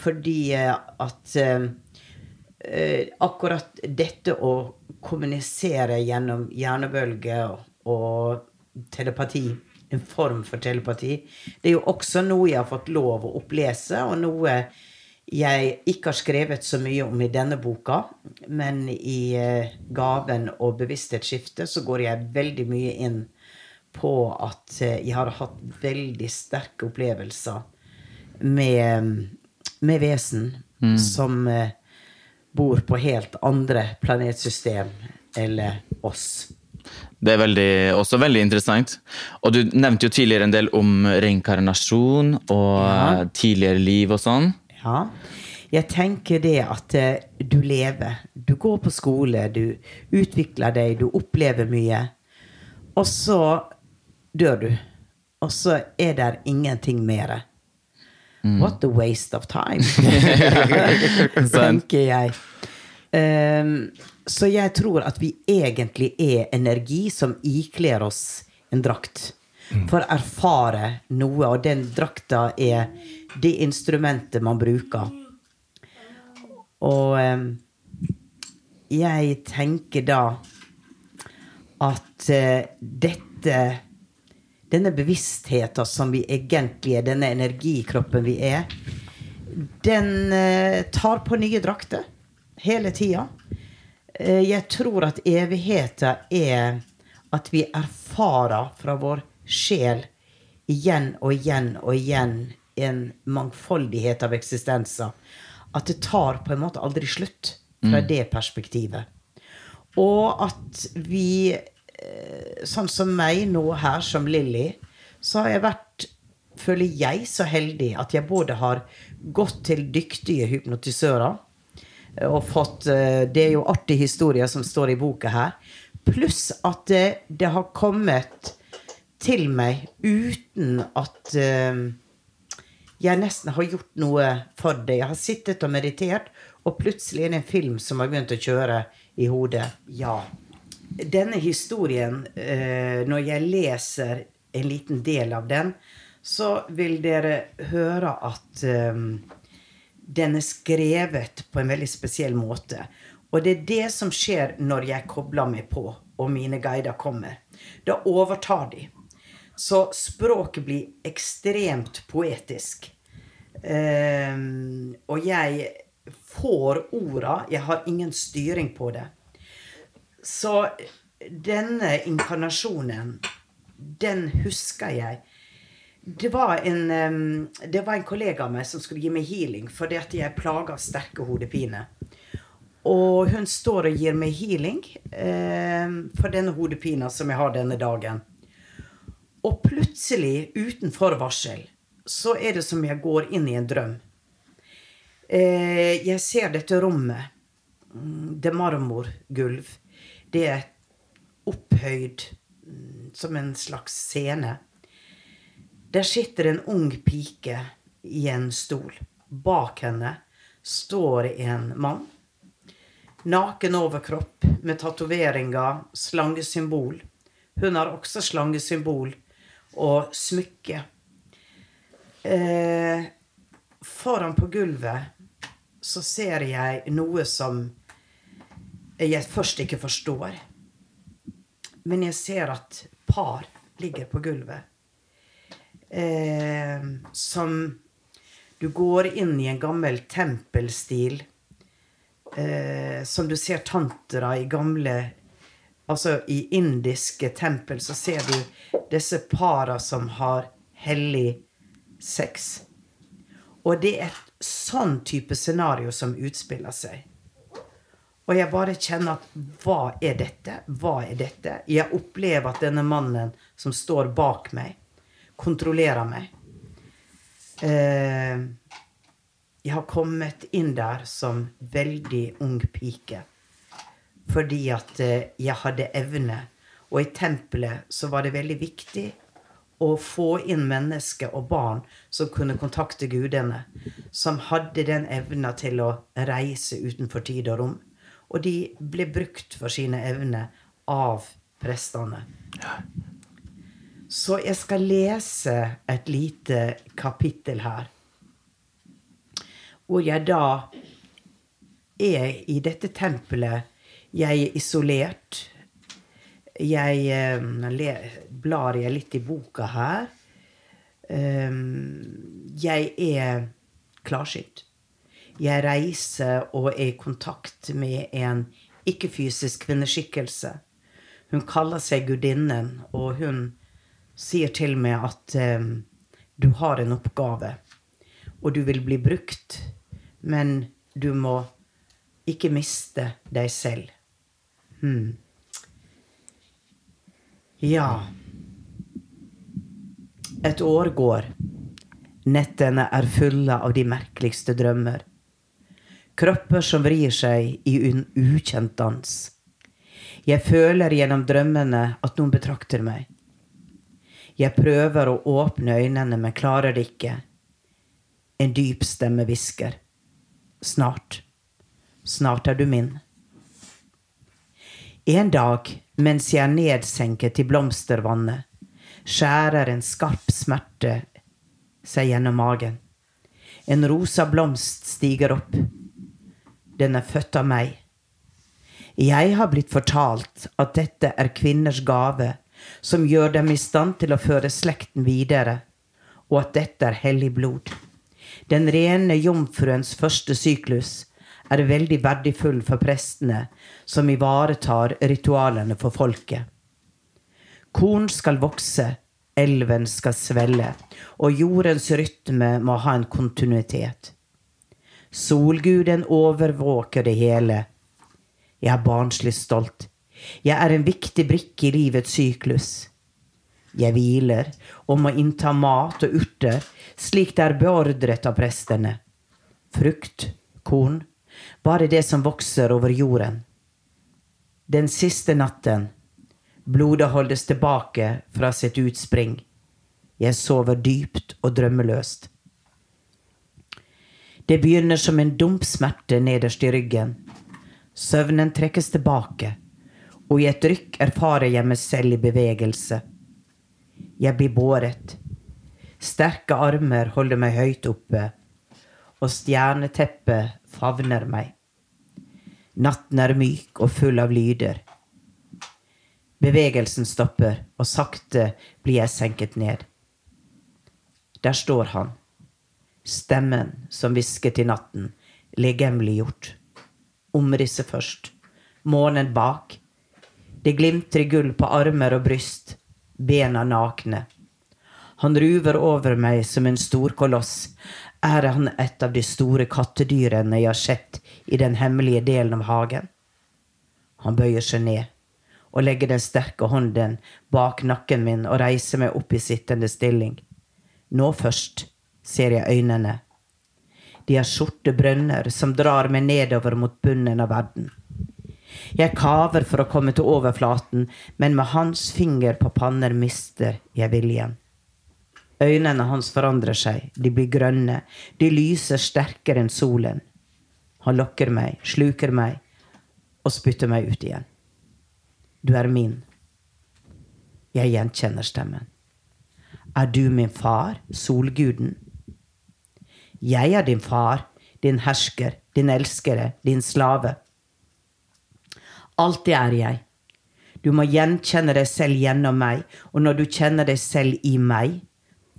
Fordi at eh, akkurat dette å kommunisere gjennom hjernebølger og, telepati, en form for telepati, det er jo også noe jeg har fått lov å opplese, og noe jeg ikke har skrevet så mye om i denne boka, men i eh, gaven og bevissthetsskiftet så går jeg veldig mye inn på at eh, jeg har hatt veldig sterke opplevelser med, med vesen som eh, bor på helt andre planetsystem eller oss. Det er veldig, også veldig interessant. Og du nevnte jo tidligere en del om reinkarnasjon og Ja. tidligere liv og sånn. Ja. Jeg tenker det at eh, du lever. Du går på skole, du utvikler deg, du opplever mye. Og så dør du. Og så er det ingenting mer. What a waste of time, tenker jeg. Ehm, så jeg tror at vi egentlig er energi som ikler oss en drakt. For å erfare noe, og den drakta er det instrumentet man bruker. Og ehm, jeg tenker da at eh, dette Denne bevisstheten som vi egentlig er, denne energikroppen vi er, den eh, tar på nye drakter hele tida. Eh, Jeg tror at evigheten er at vi erfarer fra vår sjel igjen og igjen og igjen en mangfoldighet av eksistenser. At det tar på en måte aldri slutt fra det perspektivet. Og at vi, eh, sånn som meg nå her som Lilly, så har jeg vært, føler jeg, så heldig at jeg både har gått til dyktige hypnotisører og fått eh, Det er jo artig historie som står i boka her. Pluss at det, det har kommet til meg uten at eh, jeg nesten har gjort noe for det. Jeg har sittet og meditert, og plutselig er det en film som har begynt å kjøre i hodet. Ja. Denne historien, eh, når jeg leser en liten del av den, så vil dere høre at eh, den er skrevet på en veldig spesiell måte. Og det er det som skjer når jeg kobler meg på, og mine guider kommer. Da overtar de. Så språket blir ekstremt poetisk. Um, og jeg får orda. Jeg har ingen styring på det. Så denne inkarnasjonen, den husker jeg. Det var, en, det var en kollega av meg som skulle gi meg healing fordi at jeg plager sterke hodepiner. Og hun står og gir meg healing em, for denne hodepina som jeg har denne dagen. Og plutselig, uten forvarsel, så er det som jeg går inn i en drøm. Eh, jeg ser dette rommet. Mm, Det er marmorgulv. Det er opphøyd mm, som en slags scene. Der sitter en ung pike i en stol. Bak henne står en mann. Naken overkropp med tatoveringer, slangesymbol. Hun har også slangesymbol og smykke. Eh, foran på gulvet så ser jeg noe som jeg først ikke forstår. Men jeg ser at par ligger på gulvet. Eh, som Du går inn i en gammel tempelstil. Eh, som du ser tantra i gamle Altså i indiske tempel så ser du disse para som har hellig sex. Og det er et sånn type scenario som utspiller seg. Og jeg bare kjenner at hva er dette? Hva er dette? Jeg opplever at denne mannen som står bak meg, kontrollerer meg. Eh, jeg har kommet inn der som veldig ung pike. Fordi at eh, jeg hadde evne. Og i tempelet så var det veldig viktig å få inn mennesker og barn som kunne kontakte gudene. Som hadde den evna til å reise utenfor tid og rom. Og de ble brukt for sine evner av prestene. Så jeg skal lese et lite kapittel her. Hvor jeg da er i dette tempelet. Jeg er isolert. Jeg eh, blar jeg litt i boka her. Um, jeg er klarsynt. Jeg reiser og er i kontakt med en ikke-fysisk kvinneskikkelse. Hun kaller seg gudinnen, og hun sier til meg at eh, du har en oppgave, og du vil bli brukt, men du må ikke miste deg selv. Hmm. Ja. Et år går. Nettene er fulle av de merkeligste drømmer. Kropper som vrir seg i en ukjent dans. Jeg føler gjennom drømmene at noen betrakter meg. Jeg prøver å åpne øynene, men klarer det ikke. En dyp stemme hvisker. Snart. Snart er du min. En dag, mens jeg er nedsenket i blomstervannet, skjærer en skarp smerte seg gjennom magen. En rosa blomst stiger opp. Den er født av meg. Jeg har blitt fortalt at dette er kvinners gave, som gjør dem i stand til å føre slekten videre, og at dette er hellig blod. Den rene jomfruens første syklus er veldig verdifull for prestene som ivaretar ritualene for folket. Korn skal vokse, elven skal svelle, og jordens rytme må ha en kontinuitet. Solguden overvåker det hele. Jeg er barnslig stolt. Jeg er en viktig brikke i livets syklus. Jeg hviler og må innta mat og urter, slik det er beordret av prestene. Frukt, korn, bare det som vokser over jorden. Den siste natten Blodet holdes tilbake fra sitt utspring. Jeg sover dypt og drømmeløst. Det begynner som en dump smerte nederst i ryggen. Søvnen trekkes tilbake, og i et rykk erfarer jeg meg selv i bevegelse. Jeg blir båret. Sterke armer holder meg høyt oppe, og stjerneteppet favner meg. Natten er myk og full av lyder. Bevegelsen stopper, og sakte blir jeg senket ned. Der står han. Stemmen som hvisket i natten, legemliggjort. Omrisset først. Månen bak. Det glimtrer gull på armer og bryst. Bena nakne. Han ruver over meg som en stor koloss. Er han et av de store kattedyrene jeg har sett i den hemmelige delen av hagen? Han bøyer seg ned og legger den sterke hånden bak nakken min og reiser meg opp i sittende stilling. Nå først ser jeg øynene. De er sorte brønner som drar meg nedover mot bunnen av verden. Jeg kaver for å komme til overflaten, men med hans finger på panner mister jeg viljen. Øynene hans forandrer seg, de blir grønne, de lyser sterkere enn solen. Han lokker meg, sluker meg og spytter meg ut igjen. Du er min. Jeg gjenkjenner stemmen. Er du min far, solguden? Jeg er din far, din hersker, din elskere, din slave. Det er jeg. Du må gjenkjenne deg selv gjennom meg, og når du kjenner deg selv i meg,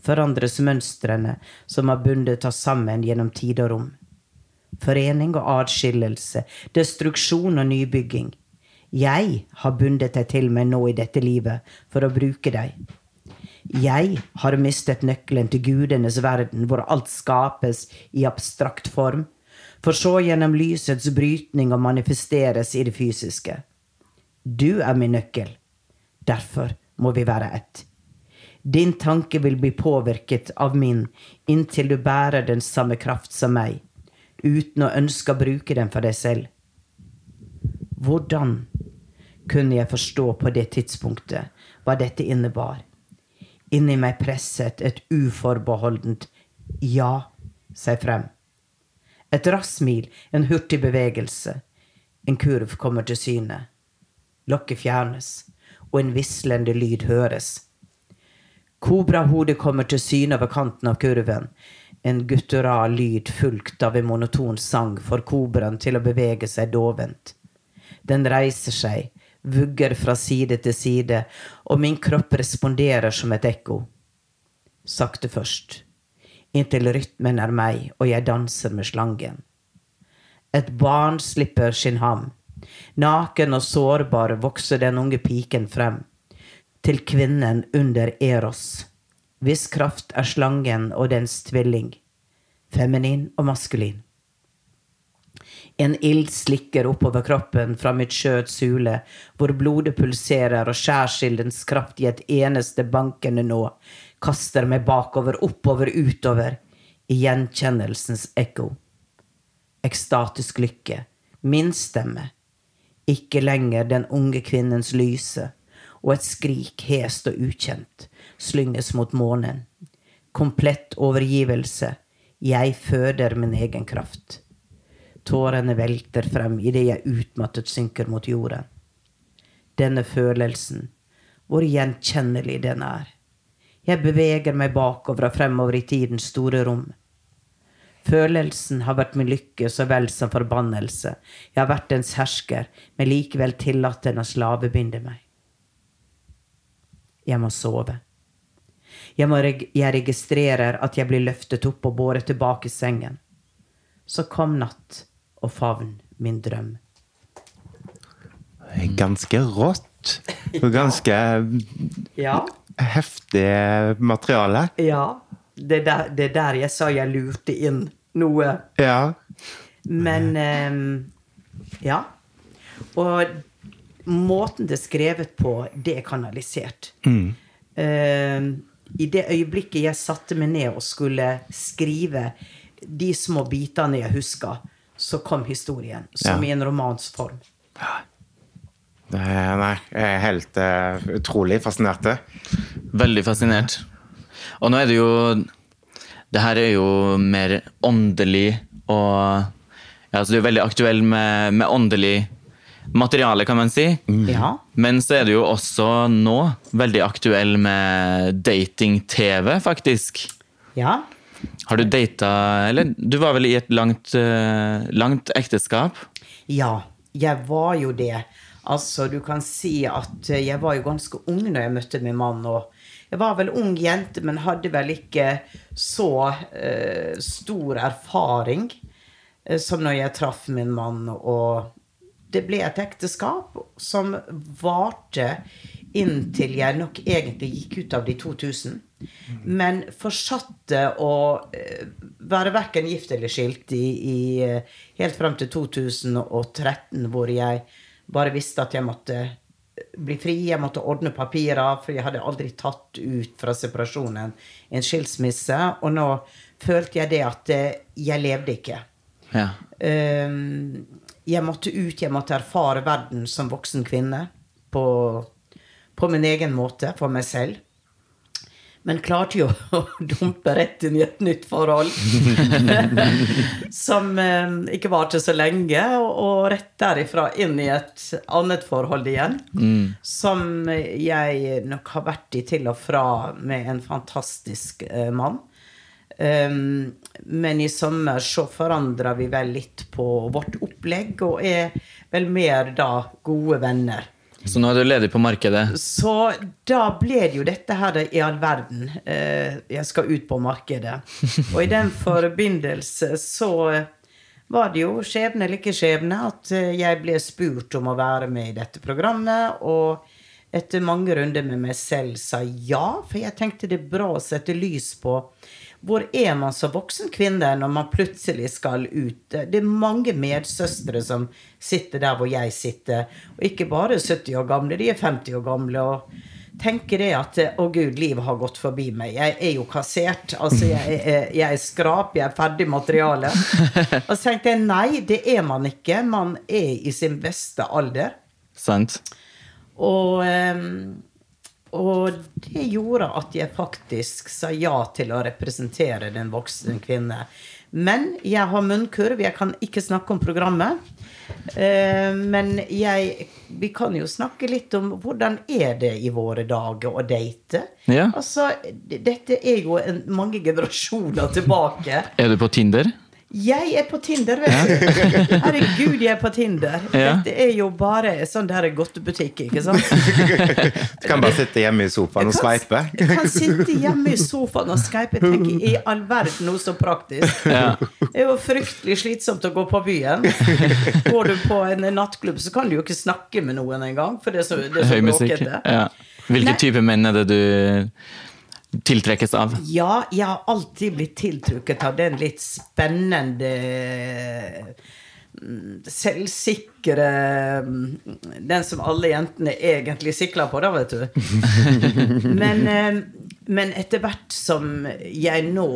forandres mønstrene som har bundet oss sammen gjennom tid og rom. Forening og adskillelse, destruksjon og nybygging. Jeg har bundet deg til meg nå i dette livet for å bruke deg. Jeg har mistet nøkkelen til gudenes verden, hvor alt skapes i abstrakt form, for så gjennom lysets brytning å manifesteres i det fysiske. Du er min nøkkel. Derfor må vi være ett. Din tanke vil bli påvirket av min inntil du bærer den samme kraft som meg, uten å ønske å bruke den for deg selv. Hvordan kunne jeg forstå på det tidspunktet hva dette innebar. Inni meg presset et uforbeholdent ja seg frem. Et raskt smil, en hurtig bevegelse. En kurv kommer til syne. Lokket fjernes, og en vislende lyd høres. Kobrahodet kommer til syne over kanten av kurven. En guttural lyd fulgt av en monoton sang får kobraen til å bevege seg dovent. Den reiser seg, vugger fra side til side, og min kropp responderer som et ekko. Sakte først, inntil rytmen er meg og jeg danser med slangen. Et barn slipper sin ham. Naken og sårbar vokser den unge piken frem, til kvinnen under Eros, hvis kraft er slangen og dens tvilling, feminin og maskulin. En ild slikker oppover kroppen fra mitt skjøts hule, hvor blodet pulserer og skjærsildens kraft i et eneste bankende nå kaster meg bakover, oppover, utover, i gjenkjennelsens ekko. Ekstatisk lykke, min stemme, ikke lenger den unge kvinnens lyse, og et skrik hest og ukjent slynges mot månen. Komplett overgivelse, jeg føder min egen kraft. Tårene velter frem idet jeg utmattet synker mot jorden. Denne følelsen, hvor gjenkjennelig den er. Jeg beveger meg bakover og fremover i tidens store rom. Følelsen har vært min lykke så vel som forbannelse. Jeg har vært dens hersker, men likevel tillatt den å slavebinde meg. Jeg må sove. Jeg, må reg jeg registrerer at jeg blir løftet opp og båret tilbake i sengen. Så kom natt, og favn min drøm. Ganske rått. Og ganske Ja. Heftig materiale. Ja. Det er der, det er der jeg sa jeg lurte inn noe. Ja. Men ehm, Ja. Og måten det er skrevet på, det er kanalisert. Ehm, I det øyeblikket jeg satte meg ned og skulle skrive de små bitene jeg huska, så kom historien. Som Ja. i en romansform. Er- Nei, jeg er helt uh, utrolig fascinert. Veldig fascinert. Og nå er det jo Det her er jo mer åndelig og ja, altså Du er veldig aktuell med, med åndelig materiale, kan man si. Ja. Men så er du jo også nå veldig aktuell med dating-TV, faktisk. ja. Har du data Eller du var vel i et langt, eh, langt ekteskap? Ja, jeg var jo det. Altså, du kan si at jeg var jo ganske ung når jeg møtte min mann. Og jeg var vel ung jente, men hadde vel ikke så eh, stor erfaring eh, som når jeg traff min mann. Og det ble et ekteskap som varte inntil jeg nok egentlig gikk ut av de 2000. Men fortsatte å eh, være verken gift eller skilt i, i, eh, helt frem til 2013, hvor jeg bare visste at jeg måtte eh, bli fri, jeg måtte ordne papirer, for jeg hadde aldri tatt ut fra separasjonen en skilsmisse. Og nå følte jeg det at eh, jeg levde ikke. Ja. Ehm, jeg måtte ut, jeg måtte erfare verden som voksen kvinne på, på min egen måte, for meg selv. Men klarte jo å dumpe rett inn i et nytt forhold. som eh, ikke varte så lenge, og, rett derifra inn i et annet forhold igjen. Som jeg nok har vært i til og fra med en fantastisk eh, mann. Um, men i sommer så forandra vi vel litt på vårt opplegg, og er vel mer da gode venner. Så nå er du ledig på markedet. Så da ble det jo dette her i all verden. Eh, jeg skal ut på markedet. Og i den forbindelse så var det jo skjebne eller ikke skjebne at eh, jeg ble spurt om å være med i dette programmet. Og etter mange runder med meg selv sa ja, for jeg tenkte det er bra å sette lys på hvor er man som voksen kvinne når man plutselig skal ut? Det er mange medsøstre som sitter der hvor jeg sitter. Og ikke bare 70 år gamle, de er 50 år gamle. og tenker det at å gud, livet har gått forbi meg. Jeg er jo kassert. Altså, jeg er, jeg er skrap, jeg er ferdig materiale. Og så tenkte jeg nei, det er man ikke. Man er i sin beste alder. Sant? Og, ehm, og det gjorde at jeg faktisk sa ja til å representere den voksne kvinne. Men jeg har munnkurv, jeg kan ikke snakke om programmet. Eh, Men jeg, vi kan jo snakke litt om hvordan er det i våre dager å date. Ja. Altså, dette er jo en, mange generasjoner tilbake. Er du på Tinder? Jeg er på Tinder, vet du. Herregud, jeg er på Tinder. Ja. Dette er jo bare sånn der godtebutikk, ikke sant? Du kan bare sitte hjemme i sofaen og sveipe. Jeg kan sitte hjemme i sofaen og skype. Jeg tenker i all verden noe så praktisk. Ja. Det er jo fryktelig slitsomt å gå på byen. Går du på en nattklubb, så kan du jo ikke snakke med noen engang, for det er så, det er så Høy musikk. bråkete. Ja. Hvilke type menn er det du tiltrekkes av? Ja, jeg har alltid blitt tiltrukket av den litt spennende mm, Selvsikre mm, Den som alle jentene egentlig sikler på, da, vet du. Men, eh, men etter hvert som jeg nå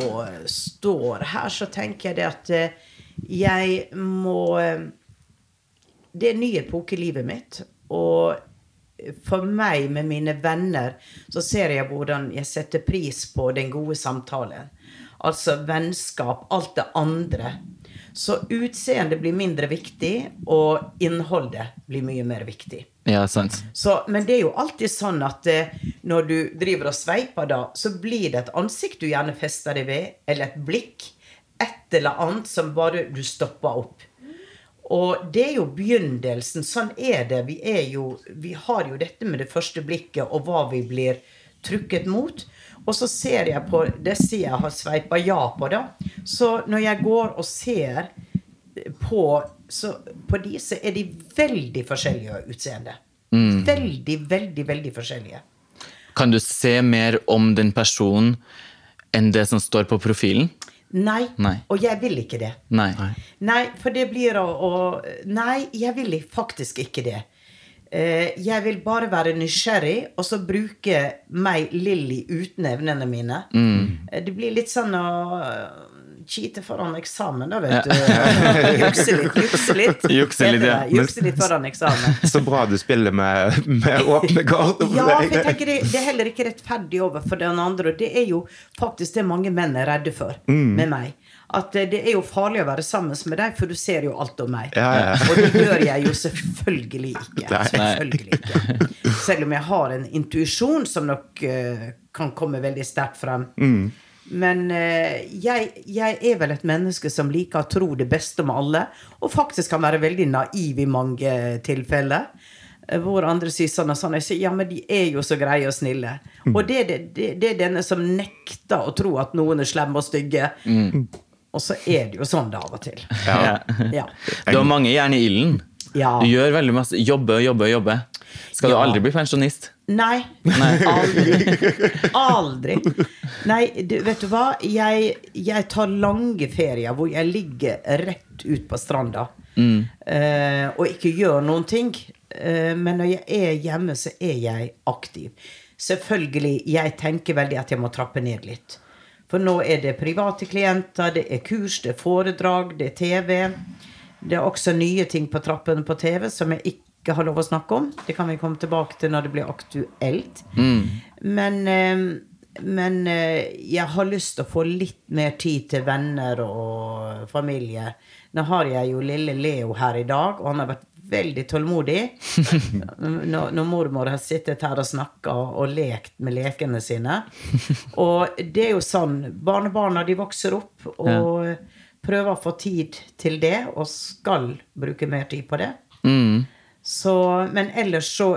står her, så tenker jeg det at eh, jeg må eh, Det er en ny epoke i livet mitt. Og for meg med mine venner så ser jeg hvordan jeg setter pris på den gode samtalen. Altså vennskap, alt det andre. Så utseendet blir mindre viktig, og innholdet blir mye mer viktig. Ja, sant. Så, men det er jo alltid sånn at eh, når du driver og sveiper, da, så blir det et ansikt du gjerne fester deg ved, eller et blikk. Et eller annet som bare du stopper opp. Og det er jo begynnelsen. Sånn er det. Vi, er jo, vi har jo dette med det første blikket og hva vi blir trukket mot. Og så ser jeg på disse jeg har sveipa ja på, da. Så når jeg går og ser på, så, på de så er de veldig forskjellige utseende. Veldig, veldig, veldig forskjellige. Kan du se mer om den personen enn det som står på profilen? Nei, Nei. og jeg vil ikke det. Nei. Nei, for det blir å, å Nei, jeg vil faktisk ikke det. Uh, jeg vil bare være nysgjerrig, og så bruke meg, Lilly, uten evnene mine. Eh, Det blir litt sånn å cheate foran eksamen, da, vet du. Jukse litt, jukse litt. Jukse litt, ja. Jukse litt foran eksamen. Så bra du spiller med, med åpne kort. Ja, for jeg tenker det, det er heller ikke rettferdig overfor den andre. Og det er jo faktisk det mange menn er redde for med meg. At eh, det er jo farlig å være sammen med deg, for du ser jo alt om meg. Ja, ja. Og det gjør jeg jo selvfølgelig ikke. Selvfølgelig ikke. Selv om jeg har en intuisjon som nok uh, kan komme veldig sterkt frem. Men eh, jeg, jeg er vel et menneske som liker å tro det beste om alle, og faktisk kan være veldig naiv i mange tilfeller. Eh, Hvor andre sier sånn og sånn. Jeg sier ja, men de er jo så greie og snille. Og det, det, det, det er denne som nekter å tro at noen er slemme og stygge. Og så er det jo sånn det av og til. Ja. Ja. Du har mange jern i ilden. Ja. Du gjør veldig masse. Jobbe og jobbe og jobbe. Skal du aldri bli pensjonist? Nei. Aldri. Aldri. Nei, du, vet du hva? Jeg, jeg tar lange ferier hvor jeg ligger rett ut på stranda eh, og ikke gjør noen ting. Uh, men når jeg er hjemme, så er jeg aktiv. Selvfølgelig, jeg tenker veldig at jeg må trappe ned litt. For nå er det private klienter, det er kurs, det er foredrag, det er TV. Det er også nye ting på trappene på TV som jeg ikke har lov å snakke om. Det kan vi komme tilbake til når det blir aktuelt. Men, eh, men eh, jeg har lyst til å få litt mer tid til venner og familie. Nå har jeg jo lille Leo her i dag, og han har vært veldig tålmodig. Når, når mormor har sittet her og snakka og lekt med lekene sine. Og det er jo sånn Barnebarna de vokser opp og prøver å få tid til det, og skal bruke mer tid på det. Mm. Så, men ellers så,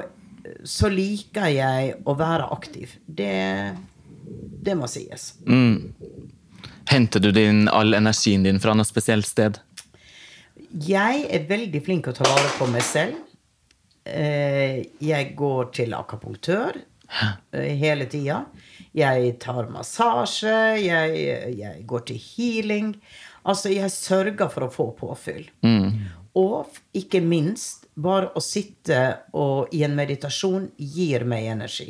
så liker jeg å være aktiv. Det, det må sies. Mm. Henter du din, all energien din fra noe spesielt sted? Jeg er veldig flink til å ta vare på meg selv. Eh, Jeg går til akupunktør eh, hele tida. Jeg tar massasje. Jeg, jeg går til healing. Altså, jeg sørger for å få påfyll. Og ikke minst, bare å sitte og, i en meditasjon gir meg energi.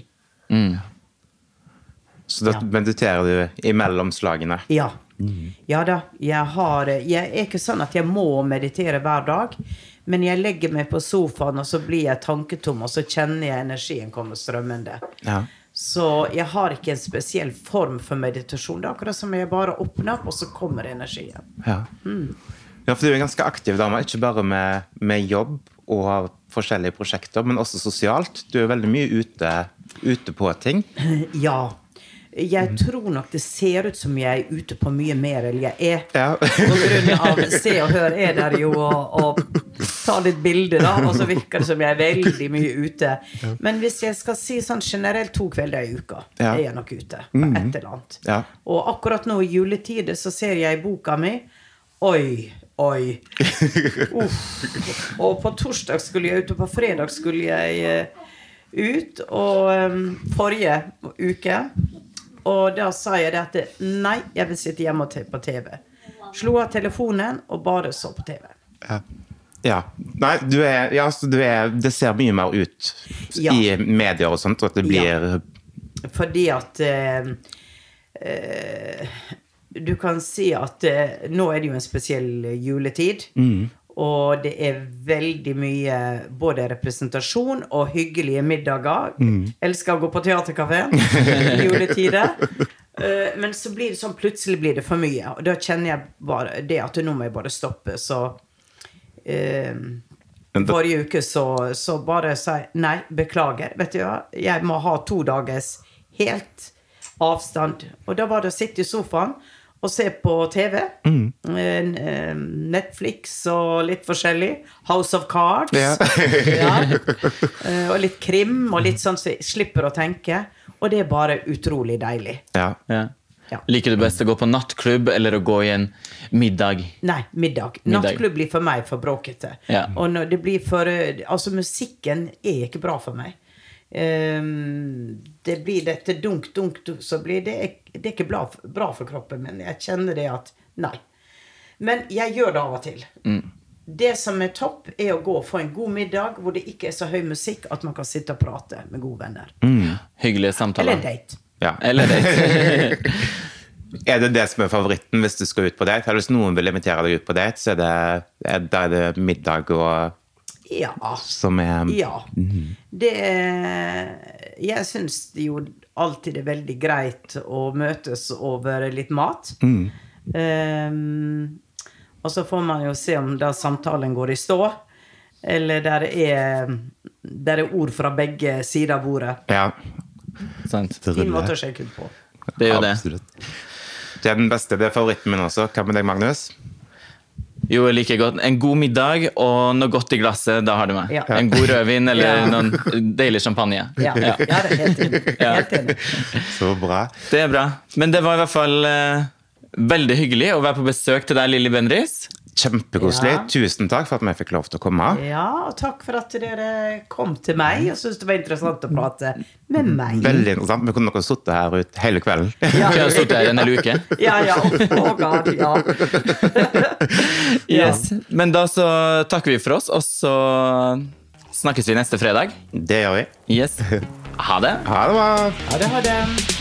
Så da mediterer du imellom slagene. Ja. Ja da. Jeg, har, jeg er ikke sånn at jeg må meditere hver dag. Men jeg legger meg på sofaen, og så blir jeg tanketom, og så kjenner jeg energien komme strømmende. Ja. Så jeg har ikke en spesiell form for meditasjon. Det er akkurat som jeg bare åpner opp, og så kommer energien. Ja. ja, for du er en ganske aktiv dame, ikke bare med, med jobb og forskjellige prosjekter, men også sosialt. Du er veldig mye ute, ute på ting. Ja. Jeg tror nok det ser ut som jeg er ute på mye mer enn jeg er. Ja. På grunn av Se og Hør er der jo og, og tar litt bilder, da. Og så virker det som jeg er veldig mye ute. Men hvis jeg skal si sånn generelt to kvelder i uka, Ja. er jeg nok ute. På et eller annet. Ja. Og akkurat nå i juletider så ser jeg i boka mi Oi, oi. Uff. Og på torsdag skulle jeg ut, og på fredag skulle jeg eh, ut. Og um, forrige uke Og da sa jeg det at nei, jeg vil sitte hjemme og se på TV. Slo av telefonen og bare så på TV. Ja. Ja. Nei, du er, ja, du er Det ser mye mer ut Ja. i medier og sånt, at det blir Fordi at eh, eh, Du kan si at eh, nå er det jo en spesiell juletid. Og det er veldig mye både representasjon og hyggelige middager. Elsker å gå på teaterkafé i juletider. Eh, Men så blir det sånn, plutselig blir det for mye. Og da kjenner jeg bare det at nå må jeg bare stoppe. Så Forrige uke så, så bare sa jeg nei, beklager. Vet du hva, jeg må ha to dagers helt avstand. Og da var det å sitte i sofaen og se på TV. Mm. Eh, eh, Netflix og litt forskjellig. House of Cards. Ja. Ja. Eh, Og litt krim og litt sånn så jeg slipper å tenke. Og det er bare utrolig deilig. Ja. Ja. Ja. Liker du best å gå på nattklubb eller å gå i en middag? Nei, middag. Middag. Nattklubb blir for meg for bråkete. Ja. Og det blir for eh, Altså, musikken er ikke bra for meg. Um, det blir dette dunk, dunk, dunk, så blir det Det er ikke bra, bra for kroppen min. Jeg kjenner det at Nei. Men jeg gjør det av og til. Det som er topp, er å gå og få en god middag hvor det ikke er så høy musikk at man kan sitte og prate med gode venner. Hyggelige samtaler? Eller date. Ja. Eller date. Er det det som er favoritten hvis du skal ut på date? Eller hvis noen vil invitere deg ut på date, så er det, er, da er det middag og Ja. som er Ja. Det Jeg syns jo alltid det er veldig greit å møtes over litt mat. Ehm, og så får man jo se om da samtalen går i stå, eller der er, der er ord fra begge sider av bordet. Ja. Sant. Fin måte å sjekke ut på. Det er jo det. Absolutt. Det er den beste. Det er favoritten min også. Hva med deg, Magnus? Jo, jeg liker godt. En god middag og noe godt i glasset, da har du meg. Ja. En god rødvin eller Ja. noen deilig champagne. Ja, ja. det er helt enig. Så bra. Det er bra. Men det var i hvert fall eh, veldig hyggelig å være på besøk til deg, Lilly Bendriss. Kjempekoselig. Ja. Tusen takk for at vi fikk lov til å komme. Ja, og takk for at dere kom til meg og syntes det var interessant å prate med meg. Veldig interessant. Vi kunne nok ha sittet her ut hele kvelden. Vi har sittet her en hel uke. Ja, ja. Oh God, ja. Yes. Men da så takker vi for oss, og så snakkes vi neste fredag. Det gjør vi. Yes. Ha det. Ha det bra. Ha det, ha det.